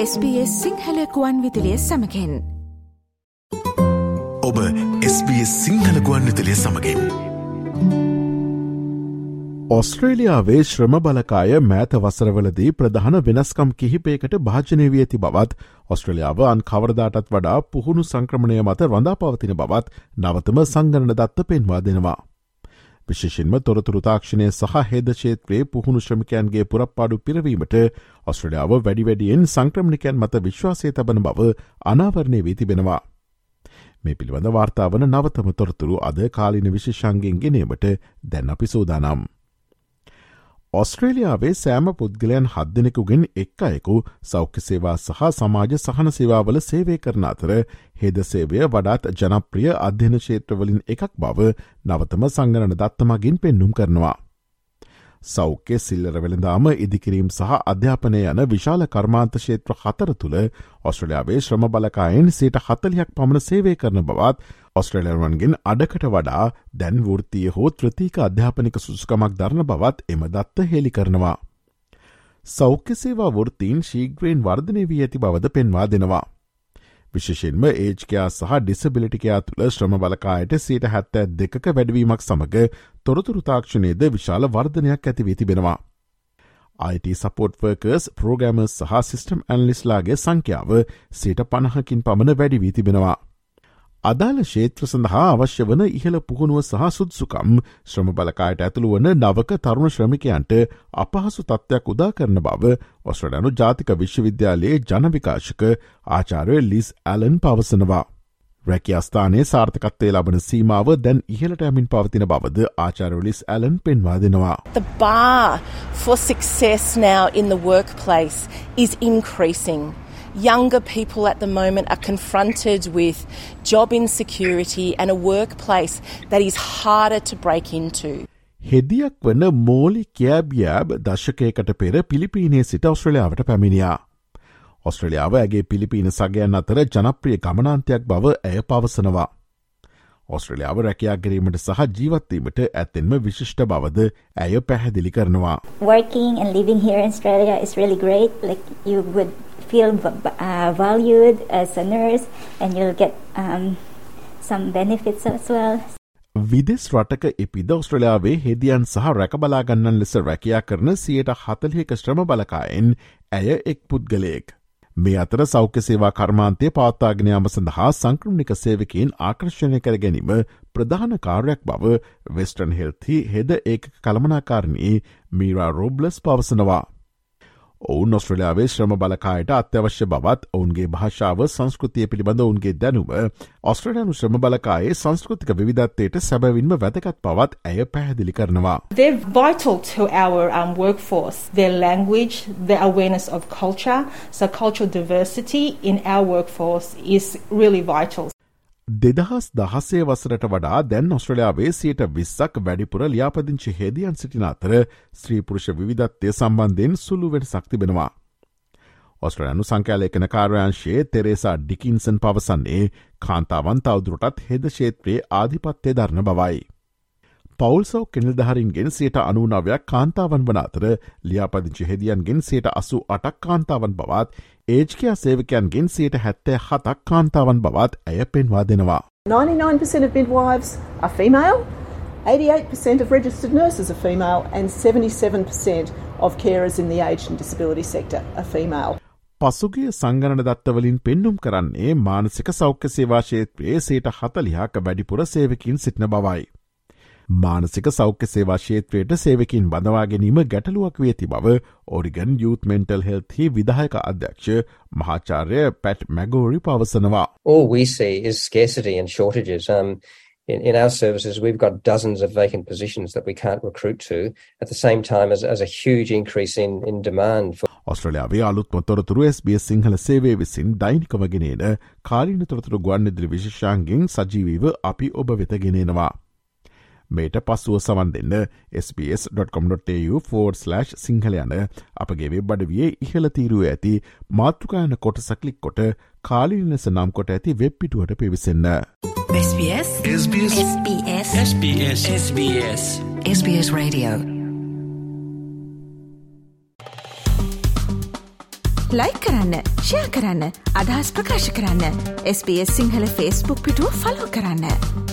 SBS සිංහලකුවන් විදිලිය සමකෙන් ඔබ SBS සිංහලකුවන් විතලිය සමගින්. ඔස්ට්‍රේලියාවේ ශ්‍රම බලකාය මෑත වසරවලදී ප්‍රධාන වෙනස්කම් කිහිපයකට භාජනය වී ඇති බවත් ඔස්ට්‍රලියාව අන් කවරදාටත් වඩා පුහුණු සංක්‍රමණය මත රඳා පවතින බවත් නවතම සංගණන දත්ත පෙන්වා දෙනවා. විශේෂෙන්ම තොරතුරු තාක්ෂණය සහ හෙද ශේත්‍රයේ පුහුණු ශ්‍රමිකයන්ගේ පුරප්පාඩු පිරවීමට ඔස්ට්‍රලියාව වැඩි වැඩියෙන් සංක්‍රමණිකයන් මත විශ්වාසය තබන බව අනාවරණය වී තිබෙනවා. මේ පිළිබඳ වාර්තාාවන නවතම තොරතුරු අද කාලින විශේෂංගෙන් ගෙනීමට දැන් අපි සූදානම්. ඔස්ට්‍රේලියාවේ සෑම පුද්ගලයන් හදදිනෙකුගෙන් එක් අයෙකු සෞඛ්‍ය සේවා සහ සමාජ සහන සේවාවල සේවය කරන අතර හෙද සේවය වඩාත් ජනප්‍රිය අධ්‍යන ශේත්‍රවලින් එකක් බව නවතම සංගණන දත්තමගින් පෙන්නුම් කරනවා. සෞඛ්‍ය සිල්ලර වෙළඳාම ඉදිකිරීම් සහ අධ්‍යාපනය යන විශාල කර්මාන්ත ශේත්‍ර හතර තුළ ඔස්ට්‍රලියාවේ ශ්‍රම බලකායෙන් සේට හතලියක් පමණ සේවය කරන බවත් ඔස්ට්‍රලරුවන්ගෙන් අඩකට වඩා දැන් වෘතිය හෝ ත්‍රතික අධ්‍යාපනික සුසුකමක් දරන බවත් එම දත්ත හෙළි කරනවා. සෞඛ්‍ය සේවා වෘත්තීන් ශීග්‍රයෙන් වර්ධනය වී ඇති බවද පෙන්වා දෙනවා. විශෂෙන්ම ඒජ්කයා සහ ඩිසබිලිටිකයා තුළ ශ්‍රම බලකායට සීට හැත්තෑ දෙක වැඩවීමක් සමඟ තොරතුරු තාක්ෂණයද විශාල වර්ධනයක් ඇතිවී තිබෙනවා. IT සපෝට්වර්කර්ස් ප්‍රෝගෑමර්ස් සහ සිිස්ටම් ඇන්ලිස්ලාගේ සංඛ්‍යාව සීට පණහකින් පමණ වැඩි වී තිබෙනවා. අදාළ ශේත්‍ර සඳහා අවශ්‍ය වන ඉහළ පුහුණුව සහ සුද්සුකම් ශ්‍රම බලකායට ඇතුළු වන නවක තරුණ ශ්‍රමිකයන්ට අපහසු තත්ත්වයක් උදා කරන බව ඔස්ට්‍රඩනු ජාතික විශ්වවිද්‍යාලයේ ජනවිකාශක ආචාරය ලිස් ඇලන් පවසනවා. රැකියස්ථානයේ සාර්ථකත්වය ලබන සීමාව දැන් ඉහලට ඇමින් පවතින බවද ආචාරලිස් ඇලන් පෙන්වා දෙනවා. The bar for success now in the workplace is increasing. Younger people at the moment are confronted with job insecurity and a workplace that is harder to break into. හෙදියක් වන මෝලි කෑබ්යෑබ් දශකයකට පෙර පිලිපීනේ සිට ඔස්ට්‍රලියාවට පැමිණියා. ඔස්ට්‍රලියාව ඇගේ පිලිපීන සගයන් අතර ජනප්‍රිය ගමනාන්තයක් බව ඇය පවසනවා. ඔස්ට්‍රලියාව රැකයාගරීමට සහ ජීවත්වීමට ඇත්තෙන්ම විශිෂ්ට බවද ඇය පැහැදිලි කරනවා. Working and living here in Australia is really great. Like you would feel uh, valued as a nurse and you'll get um, some benefits as well. විදෙස් රටක එපිද ඔස්ට්‍රලයාාවේ හෙදියන් සහ රැකබලාගන්නන් ලෙස රැකයා කරන සියයට හතලියක ශ්‍රම බලකායෙන් ඇය එක් පුද්ගලයෙක්. මේ අතර සෞඛ්‍ය සේවා කර්මාන්තය පවත්තාගෙනයාම සඳහා සංක්‍රමික සේවකින් ආකර්ශණය කර ගැනීම ප්‍රධාන කාර්යක් බව වෙස්ටන් හෙල්හි හෙද ඒ කළමනාකාරණී මීරා රෝබ්ලස් පවසනවා. ඔවුන් ඔස්ට්‍රලයාාවේ ශ්‍රම බලකායට අත්‍යවශ්‍ය බවත් ඔවුන්ගේ භාෂාව සංස්කෘතිය පිළිබඳ ඔවුන්ගේ දැනුම ඔස්ට්‍රලයනු ශ්‍රම බලකායේ සංස්කෘතික විධත්වයට සැබවින්ම වැදකත් පවත් ඇය පැහැදිලි කරනවා. They're vital to our um, workforce, their language, their awareness of culture. So cultural diversity in our workforce is really vital. දෙදහස් දහසේ වසරට වඩා දැන් ඔස්ට්‍රලයාාවේ සියට විස්සක් වැඩිපුර ලියාපදිංචි හෙදියන් සිටින අතර ස්ත්‍රීපුරුෂ විධත්වය සම්බන්ධයෙන් සුළුවෙන් සක්තිබෙනවා. ඔස්ට්‍රලයනු සංකෑලේකන කාර්යංශයේ තෙරේසා ඩිකින්සන් පවසන්නේ කාන්තාවන් තවදුරටත් හෙද ශේත්‍රයේ ආධිපත්තය ධරණ බවයි. පවල්සෝ කෙනල්දහරින්ගෙන් සයට අනුනාවයක් කාන්තාවන් වන අතර ලියාපදිංචි හෙදියන්ගෙන් සයට අසු අටක් කාන්තාවන් බවත් ඒජ්කයා සේවකයන්ගෙන් සයට හැත්තෑ හතක් කාන්තාවන් බවත් ඇය පෙන්වා දෙනවා. 99% of midwives are female, 88% of registered nurses are female, and 77% of carers in the aged and disability sector are female. පසුගේ සංගණන දත්තවලින් පෙන්නුම් කරන්නේ මානසික සෞඛ්‍ය සේවාශේත්‍රයේ සේට හතලිහාක වැඩිපුර සේවකින් සිටින බවයි. මානසික සෞඛ්‍ය සේවා ශේත්‍රයට සේවකින් බඳවා ගැනීම ගැටලුවක් වේ ඇති බව ඕරිගන් යුත් මෙන්ටල් හෙල්හි විදායක අධ්‍යක්ෂ මහාචාර්ය පැට් මැගෝරි පවසනවා. All we see is scarcity and shortages. Um, in, in our services, we've got dozens of vacant positions that we can't recruit to at the same time as, as a huge increase in, in demand for. ඔස්ට්‍රලයාාවේ අලුත් මොතොරතුරු SBS Sinhala සේවේ විසින් දෛනිකවගෙනේන කාලින තොරතුරු ගුවන්නිදිරි විශෂාන්ගෙන් සජීවීව අපි ඔබ වෙතගෙනෙනවා. මේට පස්සුව සවන් දෙන්න SBS.com.tu4/ Sinhala යන අපගේ වෙබ් අඩවියේ ඉහළ තීරුව ඇති මාතෘකායන කොට සකලික් කොට කාලිනිලෙස නම් කොට ඇති වෙබ් පිටුවට පිවිසන්න. SBS SBS SBS SBS SBS SBS Radio like කරන්න ෂයා කරන්න අදහස් ප්‍රකාශ කරන්න SBS සිංහල ෆස්බුක් පිටුව ෆලෝ කරන්න.